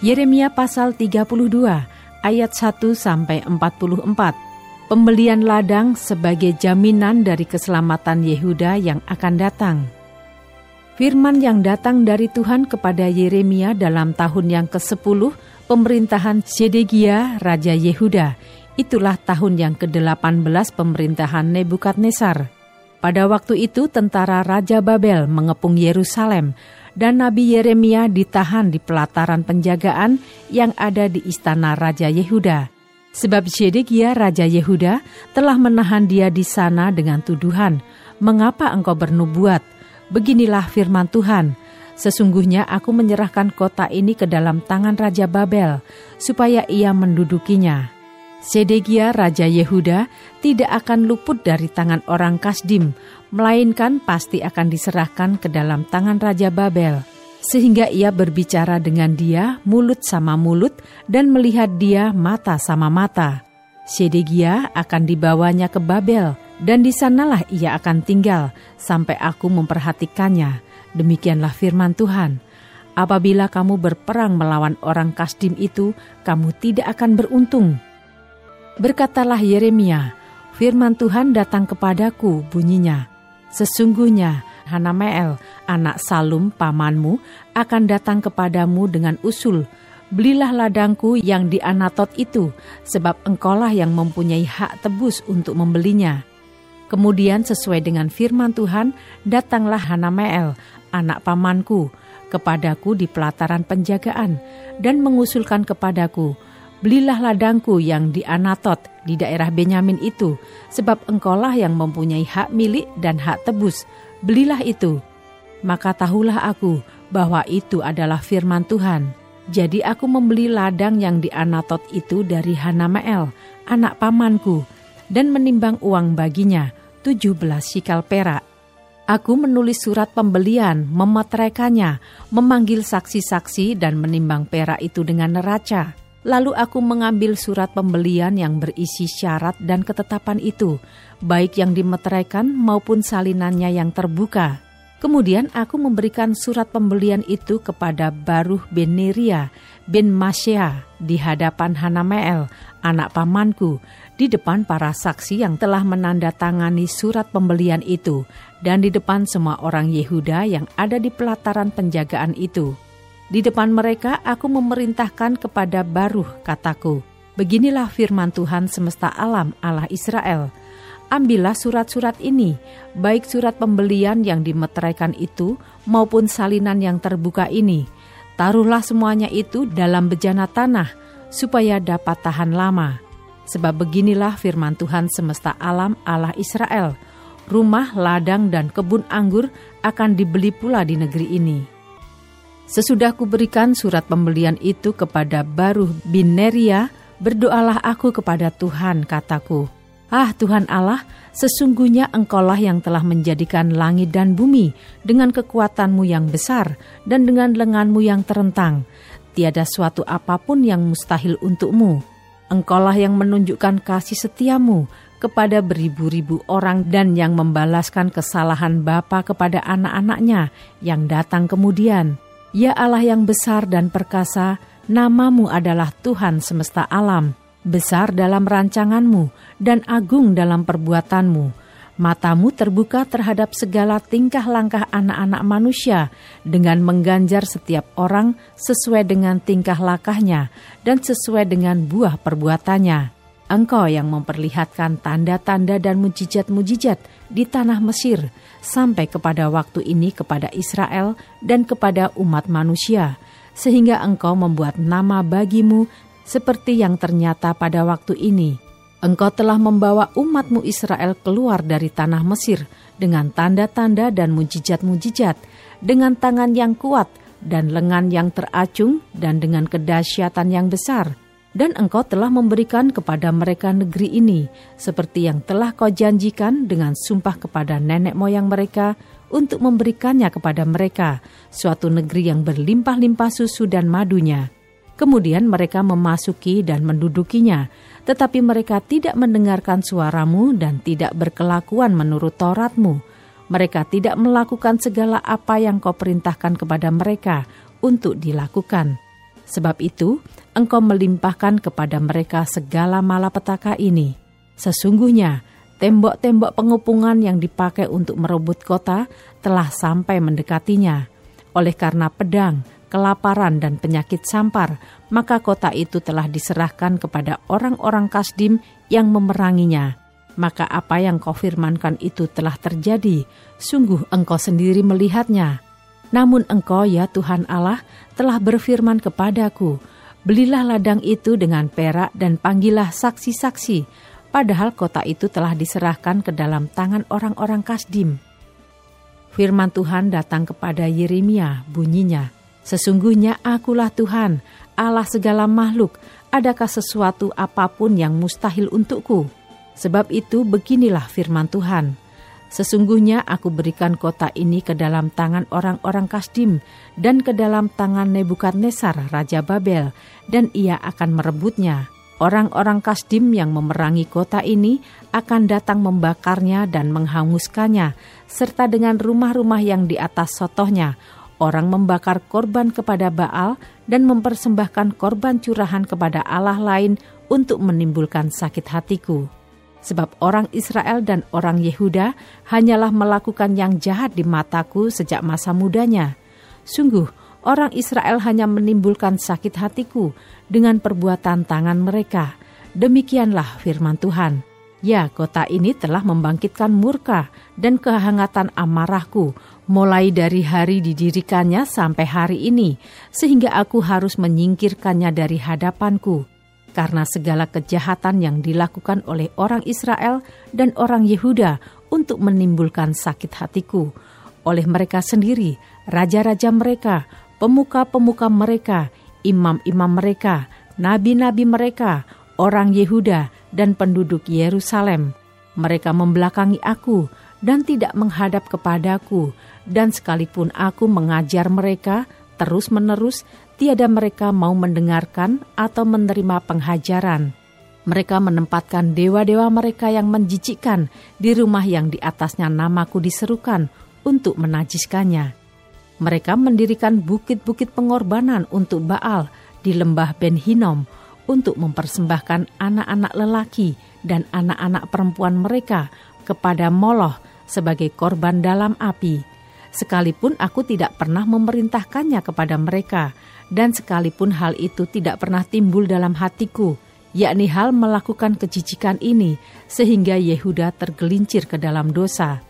Yeremia pasal 32 ayat 1 sampai 44. Pembelian ladang sebagai jaminan dari keselamatan Yehuda yang akan datang. Firman yang datang dari Tuhan kepada Yeremia dalam tahun yang ke-10 pemerintahan Sedegia Raja Yehuda. Itulah tahun yang ke-18 pemerintahan Nebukadnezar. Pada waktu itu tentara Raja Babel mengepung Yerusalem dan Nabi Yeremia ditahan di pelataran penjagaan yang ada di istana Raja Yehuda. Sebab Zedekia Raja Yehuda telah menahan dia di sana dengan tuduhan, Mengapa engkau bernubuat? Beginilah firman Tuhan, Sesungguhnya aku menyerahkan kota ini ke dalam tangan Raja Babel, supaya ia mendudukinya. Sedegia Raja Yehuda tidak akan luput dari tangan orang Kasdim, melainkan pasti akan diserahkan ke dalam tangan Raja Babel, sehingga ia berbicara dengan dia mulut sama mulut dan melihat dia mata sama mata. Sedegia akan dibawanya ke Babel, dan di sanalah ia akan tinggal sampai aku memperhatikannya. Demikianlah firman Tuhan. Apabila kamu berperang melawan orang Kasdim itu, kamu tidak akan beruntung. Berkatalah Yeremia, firman Tuhan datang kepadaku bunyinya, Sesungguhnya Hanameel, anak Salum pamanmu, akan datang kepadamu dengan usul, belilah ladangku yang di Anatot itu, sebab engkaulah yang mempunyai hak tebus untuk membelinya. Kemudian sesuai dengan firman Tuhan, datanglah Hanameel, anak pamanku, kepadaku di pelataran penjagaan, dan mengusulkan kepadaku, Belilah ladangku yang di Anatot di daerah Benyamin itu, sebab engkaulah yang mempunyai hak milik dan hak tebus. Belilah itu. Maka tahulah aku bahwa itu adalah firman Tuhan. Jadi aku membeli ladang yang di Anatot itu dari Hanamael, anak pamanku, dan menimbang uang baginya, 17 sikal perak. Aku menulis surat pembelian, memeteraikannya, memanggil saksi-saksi dan menimbang perak itu dengan neraca Lalu aku mengambil surat pembelian yang berisi syarat dan ketetapan itu, baik yang dimeteraikan maupun salinannya yang terbuka. Kemudian aku memberikan surat pembelian itu kepada Baruh bin Neria bin Masyia di hadapan Hanameel, anak pamanku, di depan para saksi yang telah menandatangani surat pembelian itu, dan di depan semua orang Yehuda yang ada di pelataran penjagaan itu. Di depan mereka aku memerintahkan kepada Baruh kataku, Beginilah firman Tuhan semesta alam Allah Israel. Ambillah surat-surat ini, baik surat pembelian yang dimeteraikan itu maupun salinan yang terbuka ini. Taruhlah semuanya itu dalam bejana tanah, supaya dapat tahan lama. Sebab beginilah firman Tuhan semesta alam Allah Israel, rumah, ladang, dan kebun anggur akan dibeli pula di negeri ini. Sesudah kuberikan surat pembelian itu kepada Baruh bin Neria, berdoalah aku kepada Tuhan, kataku. Ah Tuhan Allah, sesungguhnya engkaulah yang telah menjadikan langit dan bumi dengan kekuatanmu yang besar dan dengan lenganmu yang terentang. Tiada suatu apa pun yang mustahil untukmu. Engkaulah yang menunjukkan kasih setiamu kepada beribu-ribu orang dan yang membalaskan kesalahan Bapa kepada anak-anaknya yang datang kemudian Ya Allah yang besar dan perkasa, namamu adalah Tuhan semesta alam, besar dalam rancanganmu dan agung dalam perbuatanmu. Matamu terbuka terhadap segala tingkah langkah anak-anak manusia dengan mengganjar setiap orang sesuai dengan tingkah lakahnya dan sesuai dengan buah perbuatannya. Engkau yang memperlihatkan tanda-tanda dan mujizat-mujizat di tanah Mesir sampai kepada waktu ini kepada Israel dan kepada umat manusia, sehingga engkau membuat nama bagimu seperti yang ternyata pada waktu ini. Engkau telah membawa umatmu Israel keluar dari tanah Mesir dengan tanda-tanda dan mujizat-mujizat, dengan tangan yang kuat dan lengan yang teracung dan dengan kedahsyatan yang besar. Dan engkau telah memberikan kepada mereka negeri ini, seperti yang telah kau janjikan dengan sumpah kepada nenek moyang mereka untuk memberikannya kepada mereka, suatu negeri yang berlimpah-limpah susu dan madunya. Kemudian mereka memasuki dan mendudukinya, tetapi mereka tidak mendengarkan suaramu dan tidak berkelakuan menurut Tauratmu mereka tidak melakukan segala apa yang kau perintahkan kepada mereka untuk dilakukan. Sebab itu, engkau melimpahkan kepada mereka segala malapetaka ini. Sesungguhnya, tembok-tembok pengupungan yang dipakai untuk merebut kota telah sampai mendekatinya. Oleh karena pedang, kelaparan, dan penyakit sampar, maka kota itu telah diserahkan kepada orang-orang Kasdim yang memeranginya maka apa yang kau firmankan itu telah terjadi. Sungguh engkau sendiri melihatnya. Namun engkau ya Tuhan Allah telah berfirman kepadaku, belilah ladang itu dengan perak dan panggillah saksi-saksi, padahal kota itu telah diserahkan ke dalam tangan orang-orang Kasdim. Firman Tuhan datang kepada Yeremia, bunyinya, Sesungguhnya akulah Tuhan, Allah segala makhluk, adakah sesuatu apa pun yang mustahil untukku?' Sebab itu beginilah firman Tuhan. Sesungguhnya aku berikan kota ini ke dalam tangan orang-orang Kasdim dan ke dalam tangan Nebukadnezar Raja Babel, dan ia akan merebutnya. Orang-orang Kasdim yang memerangi kota ini akan datang membakarnya dan menghanguskannya, serta dengan rumah-rumah yang di atas sotohnya. Orang membakar korban kepada Baal dan mempersembahkan korban curahan kepada Allah lain untuk menimbulkan sakit hatiku sebab orang Israel dan orang Yehuda hanyalah melakukan yang jahat di mataku sejak masa mudanya. Sungguh, orang Israel hanya menimbulkan sakit hatiku dengan perbuatan tangan mereka. Demikianlah firman Tuhan. Ya, kota ini telah membangkitkan murka dan kehangatan amarahku, mulai dari hari didirikannya sampai hari ini, sehingga aku harus menyingkirkannya dari hadapanku karena segala kejahatan yang dilakukan oleh orang Israel dan orang Yehuda untuk menimbulkan sakit hatiku. Oleh mereka sendiri, raja-raja mereka, pemuka-pemuka mereka, imam-imam mereka, nabi-nabi mereka, orang Yehuda, dan penduduk Yerusalem. Mereka membelakangi aku dan tidak menghadap kepadaku, dan sekalipun aku mengajar mereka terus-menerus, tiada mereka mau mendengarkan atau menerima penghajaran. Mereka menempatkan dewa-dewa mereka yang menjijikkan di rumah yang di atasnya namaku diserukan untuk menajiskannya. Mereka mendirikan bukit-bukit pengorbanan untuk Baal di lembah Ben Hinom untuk mempersembahkan anak-anak lelaki dan anak-anak perempuan mereka kepada Moloh sebagai korban dalam api. Sekalipun aku tidak pernah memerintahkannya kepada mereka, dan sekalipun hal itu tidak pernah timbul dalam hatiku, yakni hal melakukan kejijikan ini, sehingga Yehuda tergelincir ke dalam dosa.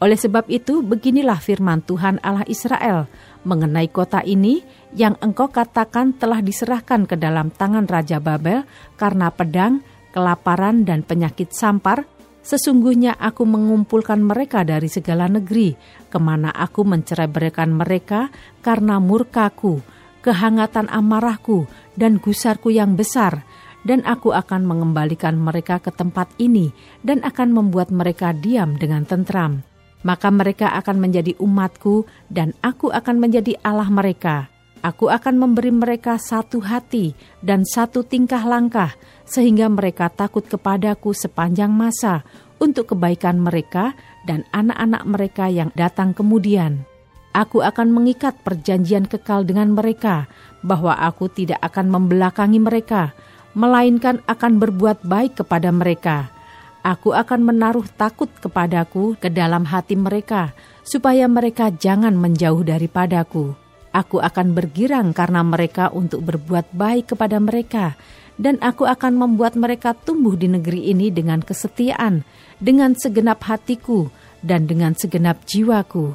Oleh sebab itu, beginilah firman Tuhan Allah Israel mengenai kota ini yang engkau katakan telah diserahkan ke dalam tangan Raja Babel karena pedang, kelaparan, dan penyakit sampar, Sesungguhnya aku mengumpulkan mereka dari segala negeri, ke mana aku mencerai berikan mereka karena murkaku, kehangatan amarahku, dan gusarku yang besar, dan aku akan mengembalikan mereka ke tempat ini dan akan membuat mereka diam dengan tentram. Maka mereka akan menjadi umatku dan aku akan menjadi Allah mereka. Aku akan memberi mereka satu hati dan satu tingkah langkah, sehingga mereka takut kepadaku sepanjang masa untuk kebaikan mereka dan anak-anak mereka yang datang kemudian. Aku akan mengikat perjanjian kekal dengan mereka, bahwa aku tidak akan membelakangi mereka, melainkan akan berbuat baik kepada mereka. Aku akan menaruh takut kepadaku ke dalam hati mereka, supaya mereka jangan menjauh daripadaku. Aku akan bergirang karena mereka untuk berbuat baik kepada mereka, dan aku akan membuat mereka tumbuh di negeri ini dengan kesetiaan, dengan segenap hatiku, dan dengan segenap jiwaku.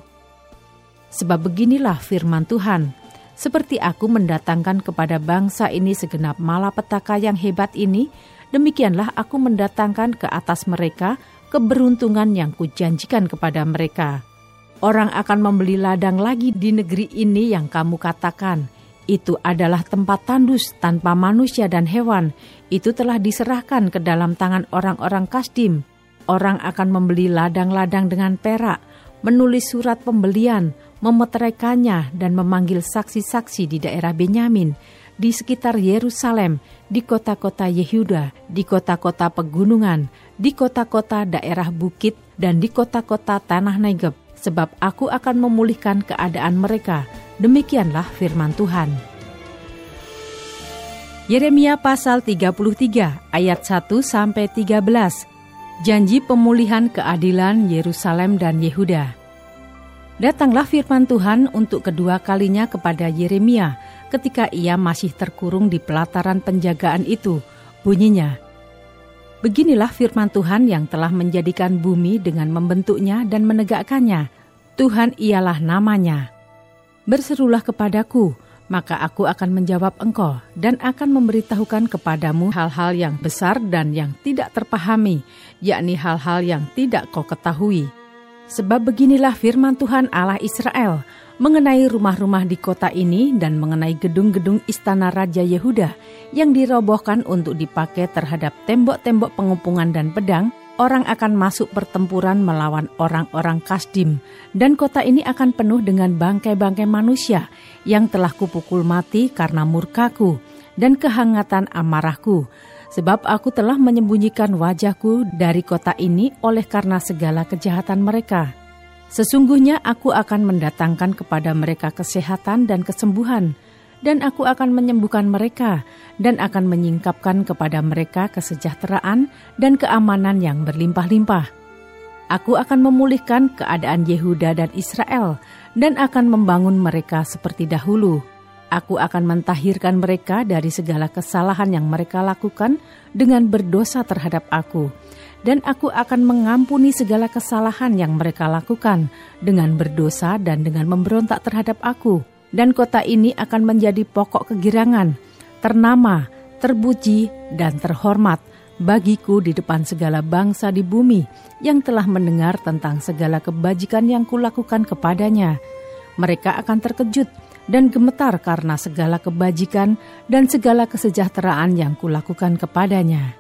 Sebab beginilah firman Tuhan, seperti aku mendatangkan kepada bangsa ini segenap malapetaka yang hebat ini, demikianlah aku mendatangkan ke atas mereka keberuntungan yang kujanjikan kepada mereka. Orang akan membeli ladang lagi di negeri ini yang kamu katakan, itu adalah tempat tandus tanpa manusia dan hewan. Itu telah diserahkan ke dalam tangan orang-orang Kasdim. Orang akan membeli ladang-ladang dengan perak, menulis surat pembelian, memeteraikannya dan memanggil saksi-saksi di daerah Benyamin, di sekitar Yerusalem, di kota-kota Yehuda, di kota-kota pegunungan, di kota-kota daerah bukit, dan di kota-kota tanah Negeb, sebab aku akan memulihkan keadaan mereka.' Demikianlah firman Tuhan. Yeremia pasal 33 ayat 1 sampai 13. Janji pemulihan keadilan Yerusalem dan Yehuda. Datanglah firman Tuhan untuk kedua kalinya kepada Yeremia ketika ia masih terkurung di pelataran penjagaan itu. Bunyinya, Beginilah firman Tuhan yang telah menjadikan bumi dengan membentuknya dan menegakkannya. Tuhan ialah namanya. Berserulah kepadaku, maka aku akan menjawab engkau dan akan memberitahukan kepadamu hal-hal yang besar dan yang tidak terpahami, yakni hal-hal yang tidak kau ketahui. Sebab beginilah firman Tuhan Allah Israel mengenai rumah-rumah di kota ini dan mengenai gedung-gedung istana Raja Yehuda yang dirobohkan untuk dipakai terhadap tembok-tembok pengupungan dan pedang, orang akan masuk pertempuran melawan orang-orang Kasdim, dan kota ini akan penuh dengan bangkai-bangkai manusia yang telah kupukul mati karena murkaku dan kehangatan amarahku. Sebab aku telah menyembunyikan wajahku dari kota ini oleh karena segala kejahatan mereka. Sesungguhnya aku akan mendatangkan kepada mereka kesehatan dan kesembuhan, dan aku akan menyembuhkan mereka dan akan menyingkapkan kepada mereka kesejahteraan dan keamanan yang berlimpah-limpah. Aku akan memulihkan keadaan Yehuda dan Israel dan akan membangun mereka seperti dahulu. Aku akan mentahirkan mereka dari segala kesalahan yang mereka lakukan dengan berdosa terhadap aku, dan aku akan mengampuni segala kesalahan yang mereka lakukan dengan berdosa dan dengan memberontak terhadap aku dan kota ini akan menjadi pokok kegirangan, ternama, terpuji, dan terhormat bagiku di depan segala bangsa di bumi yang telah mendengar tentang segala kebajikan yang kulakukan kepadanya. Mereka akan terkejut dan gemetar karena segala kebajikan dan segala kesejahteraan yang kulakukan kepadanya.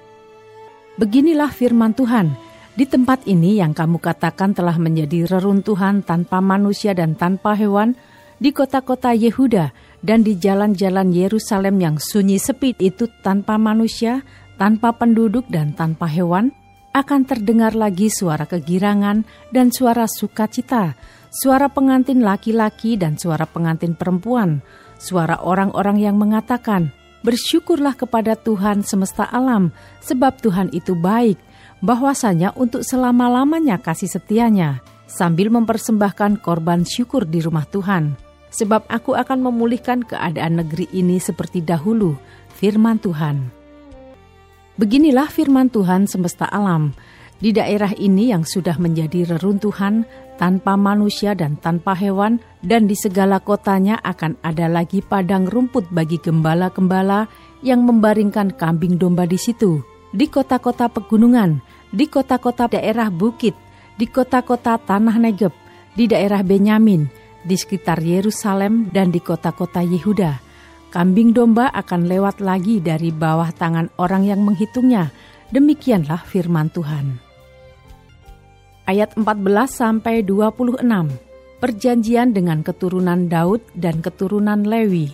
Beginilah firman Tuhan, di tempat ini yang kamu katakan telah menjadi reruntuhan tanpa manusia dan tanpa hewan, di kota-kota Yehuda dan di jalan-jalan Yerusalem yang sunyi sepi itu tanpa manusia, tanpa penduduk dan tanpa hewan, akan terdengar lagi suara kegirangan dan suara sukacita, suara pengantin laki-laki dan suara pengantin perempuan, suara orang-orang yang mengatakan, Bersyukurlah kepada Tuhan semesta alam, sebab Tuhan itu baik, bahwasanya untuk selama-lamanya kasih setianya, sambil mempersembahkan korban syukur di rumah Tuhan. Sebab aku akan memulihkan keadaan negeri ini seperti dahulu, firman Tuhan. Beginilah firman Tuhan semesta alam, di daerah ini yang sudah menjadi reruntuhan tanpa manusia dan tanpa hewan, dan di segala kotanya akan ada lagi padang rumput bagi gembala-gembala yang membaringkan kambing domba di situ. Di kota-kota pegunungan, di kota-kota daerah bukit, di kota-kota tanah Negeb, di daerah Benyamin, di sekitar Yerusalem dan di kota-kota Yehuda. Kambing domba akan lewat lagi dari bawah tangan orang yang menghitungnya. Demikianlah firman Tuhan. Ayat 14 sampai 26. Perjanjian dengan keturunan Daud dan keturunan Lewi.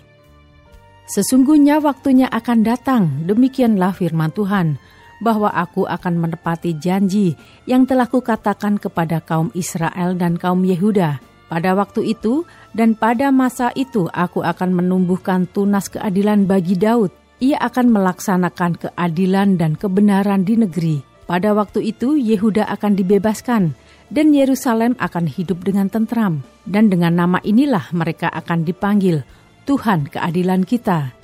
Sesungguhnya waktunya akan datang, demikianlah firman Tuhan, bahwa aku akan menepati janji yang telah kukatakan kepada kaum Israel dan kaum Yehuda pada waktu itu dan pada masa itu aku akan menumbuhkan tunas keadilan bagi Daud. Ia akan melaksanakan keadilan dan kebenaran di negeri. Pada waktu itu Yehuda akan dibebaskan dan Yerusalem akan hidup dengan tentram. Dan dengan nama inilah mereka akan dipanggil Tuhan keadilan kita.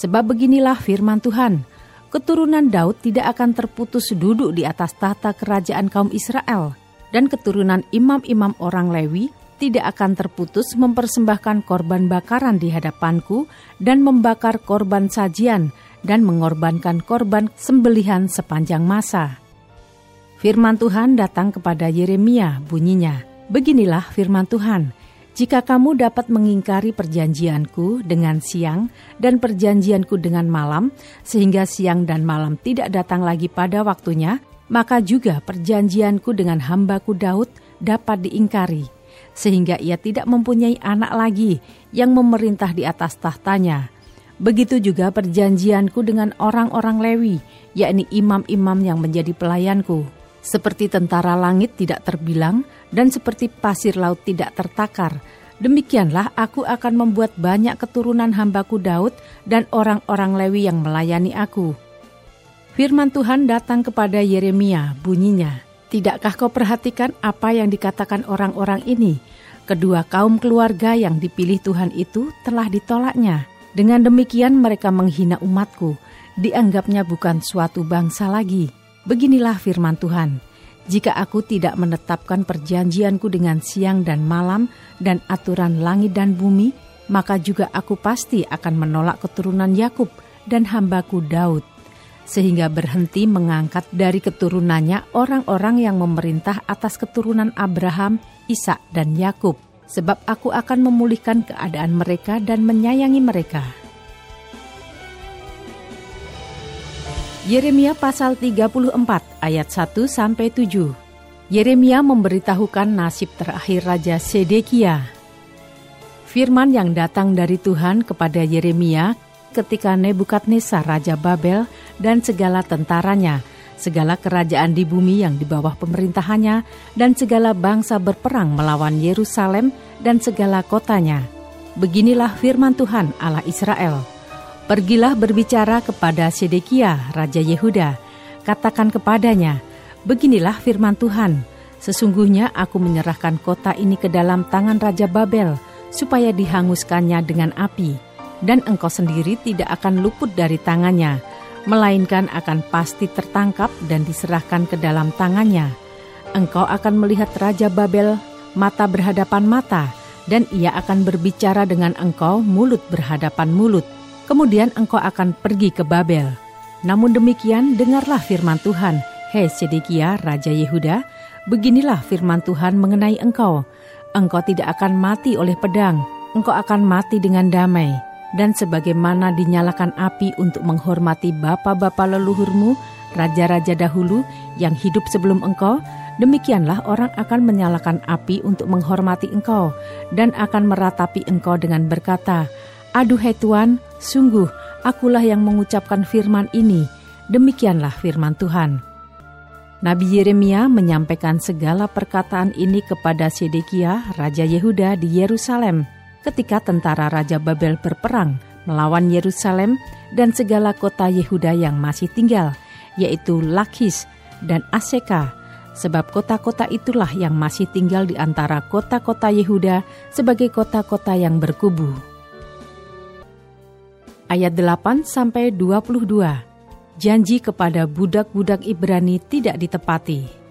Sebab beginilah firman Tuhan, keturunan Daud tidak akan terputus duduk di atas tahta kerajaan kaum Israel, dan keturunan imam-imam orang Lewi tidak akan terputus mempersembahkan korban bakaran di hadapanku dan membakar korban sajian dan mengorbankan korban sembelihan sepanjang masa. Firman Tuhan datang kepada Yeremia bunyinya, Beginilah firman Tuhan, jika kamu dapat mengingkari perjanjianku dengan siang dan perjanjianku dengan malam, sehingga siang dan malam tidak datang lagi pada waktunya, maka juga perjanjianku dengan hambaku Daud dapat diingkari, sehingga ia tidak mempunyai anak lagi yang memerintah di atas tahtanya. Begitu juga perjanjianku dengan orang-orang Lewi, yakni imam-imam yang menjadi pelayanku seperti tentara langit tidak terbilang dan seperti pasir laut tidak tertakar. Demikianlah aku akan membuat banyak keturunan hambaku Daud dan orang-orang Lewi yang melayani aku. Firman Tuhan datang kepada Yeremia, bunyinya, Tidakkah kau perhatikan apa yang dikatakan orang-orang ini? Kedua kaum keluarga yang dipilih Tuhan itu telah ditolaknya. Dengan demikian mereka menghina umatku, dianggapnya bukan suatu bangsa lagi. Beginilah firman Tuhan, jika aku tidak menetapkan perjanjianku dengan siang dan malam dan aturan langit dan bumi, maka juga aku pasti akan menolak keturunan Yakub dan hambaku Daud, sehingga berhenti mengangkat dari keturunannya orang-orang yang memerintah atas keturunan Abraham, Ishak dan Yakub, sebab aku akan memulihkan keadaan mereka dan menyayangi mereka. Yeremia pasal 34 ayat 1 sampai 7. Yeremia memberitahukan nasib terakhir Raja Sedekia. Firman yang datang dari Tuhan kepada Yeremia ketika Nebukadnezar Raja Babel dan segala tentaranya, segala kerajaan di bumi yang di bawah pemerintahannya, dan segala bangsa berperang melawan Yerusalem dan segala kotanya. Beginilah firman Tuhan Allah Israel Pergilah berbicara kepada Sedekia, Raja Yehuda. Katakan kepadanya, Beginilah firman Tuhan, Sesungguhnya aku menyerahkan kota ini ke dalam tangan Raja Babel, supaya dihanguskannya dengan api. Dan engkau sendiri tidak akan luput dari tangannya, melainkan akan pasti tertangkap dan diserahkan ke dalam tangannya. Engkau akan melihat Raja Babel mata berhadapan mata, dan ia akan berbicara dengan engkau mulut berhadapan mulut kemudian engkau akan pergi ke Babel. Namun demikian, dengarlah firman Tuhan, Hei Sedekia, Raja Yehuda, beginilah firman Tuhan mengenai engkau. Engkau tidak akan mati oleh pedang, engkau akan mati dengan damai. Dan sebagaimana dinyalakan api untuk menghormati bapa-bapa leluhurmu, raja-raja dahulu yang hidup sebelum engkau, demikianlah orang akan menyalakan api untuk menghormati engkau dan akan meratapi engkau dengan berkata, Aduhai Tuhan, sungguh akulah yang mengucapkan firman ini. Demikianlah firman Tuhan. Nabi Yeremia menyampaikan segala perkataan ini kepada Sedekia, Raja Yehuda di Yerusalem, ketika tentara Raja Babel berperang melawan Yerusalem dan segala kota Yehuda yang masih tinggal, yaitu Lakis dan Aseka, sebab kota-kota itulah yang masih tinggal di antara kota-kota Yehuda sebagai kota-kota yang berkubu ayat 8 sampai 22. Janji kepada budak-budak Ibrani tidak ditepati.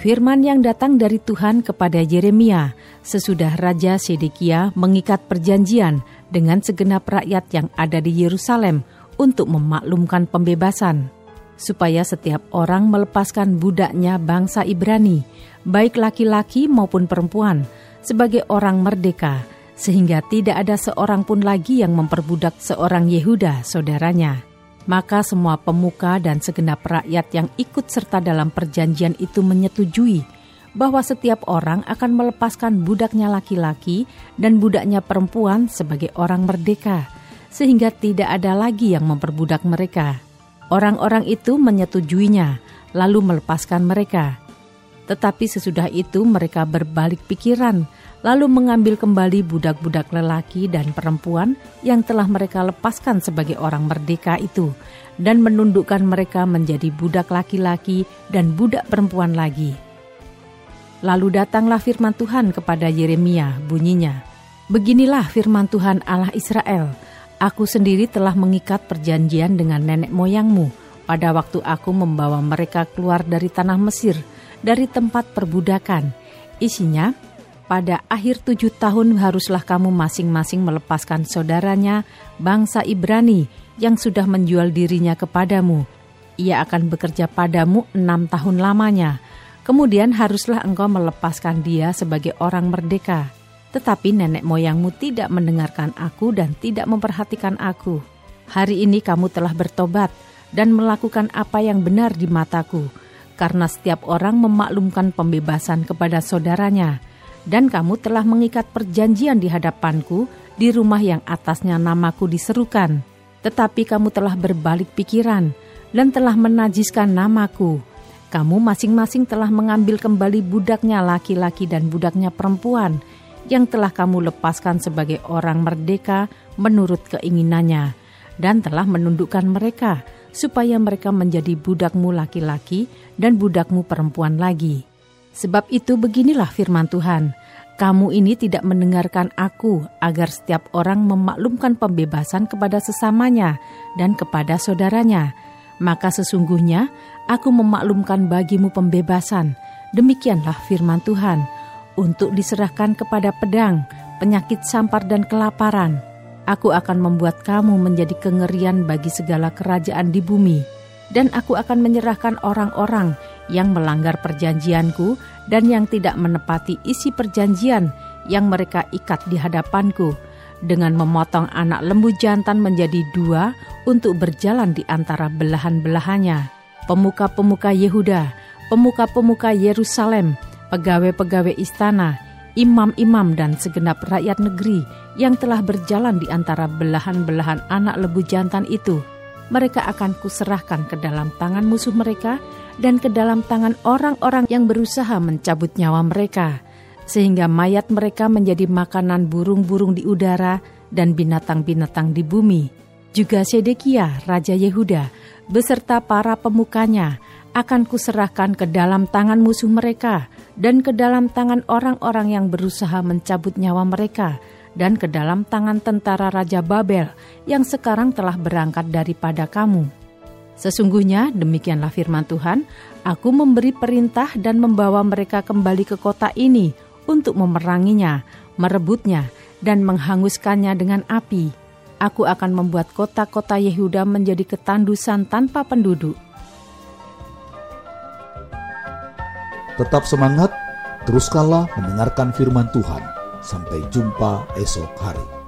Firman yang datang dari Tuhan kepada Yeremia sesudah Raja Sedekia mengikat perjanjian dengan segenap rakyat yang ada di Yerusalem untuk memaklumkan pembebasan, supaya setiap orang melepaskan budaknya bangsa Ibrani, baik laki-laki maupun perempuan, sebagai orang merdeka, sehingga tidak ada seorang pun lagi yang memperbudak seorang Yehuda, saudaranya. Maka semua pemuka dan segenap rakyat yang ikut serta dalam perjanjian itu menyetujui bahwa setiap orang akan melepaskan budaknya laki-laki dan budaknya perempuan sebagai orang merdeka, sehingga tidak ada lagi yang memperbudak mereka. Orang-orang itu menyetujuinya, lalu melepaskan mereka. Tetapi sesudah itu mereka berbalik pikiran, lalu mengambil kembali budak-budak lelaki dan perempuan yang telah mereka lepaskan sebagai orang merdeka itu, dan menundukkan mereka menjadi budak laki-laki dan budak perempuan lagi. Lalu datanglah firman Tuhan kepada Yeremia, bunyinya, Beginilah firman Tuhan Allah Israel, Aku sendiri telah mengikat perjanjian dengan nenek moyangmu pada waktu aku membawa mereka keluar dari tanah Mesir, dari tempat perbudakan. Isinya, pada akhir tujuh tahun haruslah kamu masing-masing melepaskan saudaranya, bangsa Ibrani, yang sudah menjual dirinya kepadamu. Ia akan bekerja padamu enam tahun lamanya. Kemudian haruslah engkau melepaskan dia sebagai orang merdeka. Tetapi nenek moyangmu tidak mendengarkan aku dan tidak memperhatikan aku. Hari ini kamu telah bertobat dan melakukan apa yang benar di mataku, karena setiap orang memaklumkan pembebasan kepada saudaranya, dan kamu telah mengikat perjanjian di hadapanku di rumah yang atasnya namaku diserukan. Tetapi kamu telah berbalik pikiran dan telah menajiskan namaku kamu masing-masing telah mengambil kembali budaknya laki-laki dan budaknya perempuan yang telah kamu lepaskan sebagai orang merdeka menurut keinginannya dan telah menundukkan mereka supaya mereka menjadi budakmu laki-laki dan budakmu perempuan lagi. Sebab itu beginilah firman Tuhan, kamu ini tidak mendengarkan aku agar setiap orang memaklumkan pembebasan kepada sesamanya dan kepada saudaranya, maka sesungguhnya aku memaklumkan bagimu pembebasan. Demikianlah firman Tuhan, untuk diserahkan kepada pedang, penyakit sampar dan kelaparan. Aku akan membuat kamu menjadi kengerian bagi segala kerajaan di bumi, dan aku akan menyerahkan orang-orang yang melanggar perjanjianku dan yang tidak menepati isi perjanjian yang mereka ikat di hadapanku, dengan memotong anak lembu jantan menjadi dua untuk berjalan di antara belahan-belahannya. Pemuka-pemuka Yehuda, pemuka-pemuka Yerusalem, pegawai-pegawai istana, imam-imam dan segenap rakyat negeri yang telah berjalan di antara belahan-belahan anak lembu jantan itu, mereka akan kuserahkan ke dalam tangan musuh mereka dan ke dalam tangan orang-orang yang berusaha mencabut nyawa mereka.' sehingga mayat mereka menjadi makanan burung-burung di udara dan binatang-binatang di bumi. Juga Sedekia, Raja Yehuda, beserta para pemukanya, akan kuserahkan ke dalam tangan musuh mereka dan ke dalam tangan orang-orang yang berusaha mencabut nyawa mereka dan ke dalam tangan tentara Raja Babel yang sekarang telah berangkat daripada kamu. Sesungguhnya demikianlah firman Tuhan, aku memberi perintah dan membawa mereka kembali ke kota ini untuk memeranginya, merebutnya, dan menghanguskannya dengan api. Aku akan membuat kota-kota Yehuda menjadi ketandusan tanpa penduduk. Tetap semangat, teruskanlah mendengarkan firman Tuhan. Sampai jumpa esok hari.